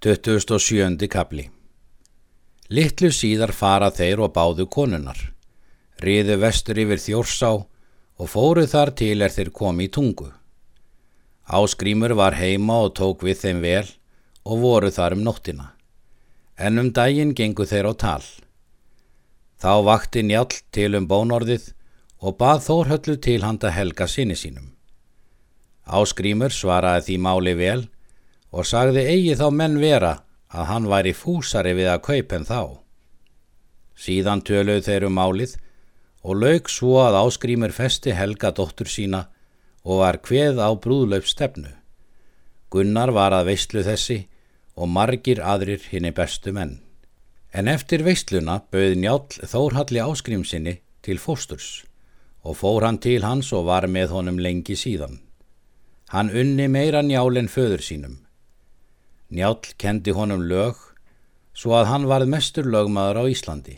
27. kapli Littlu síðar fara þeir og báðu konunnar. Riðu vestur yfir þjórsá og fóru þar til er þeir komi í tungu. Áskrímur var heima og tók við þeim vel og voru þar um nóttina. En um daginn gengu þeir á tal. Þá vakti njál til um bónorðið og bað Þórhöllu til handa helga sinni sínum. Áskrímur svaraði því máli vel og sagði eigi þá menn vera að hann væri fúsari við að kaup en þá. Síðan töluð þeir um málið og lauk svo að Áskrímur festi helga dóttur sína og var hveð á brúðlaup stefnu. Gunnar var að veistlu þessi og margir aðrir hinni bestu menn. En eftir veistluna bauð njál Þórhalli Áskrímsinni til fósturs og fór hann til hans og var með honum lengi síðan. Hann unni meira njál en föður sínum. Njál kendi honum lög svo að hann varð mestur lögmaður á Íslandi.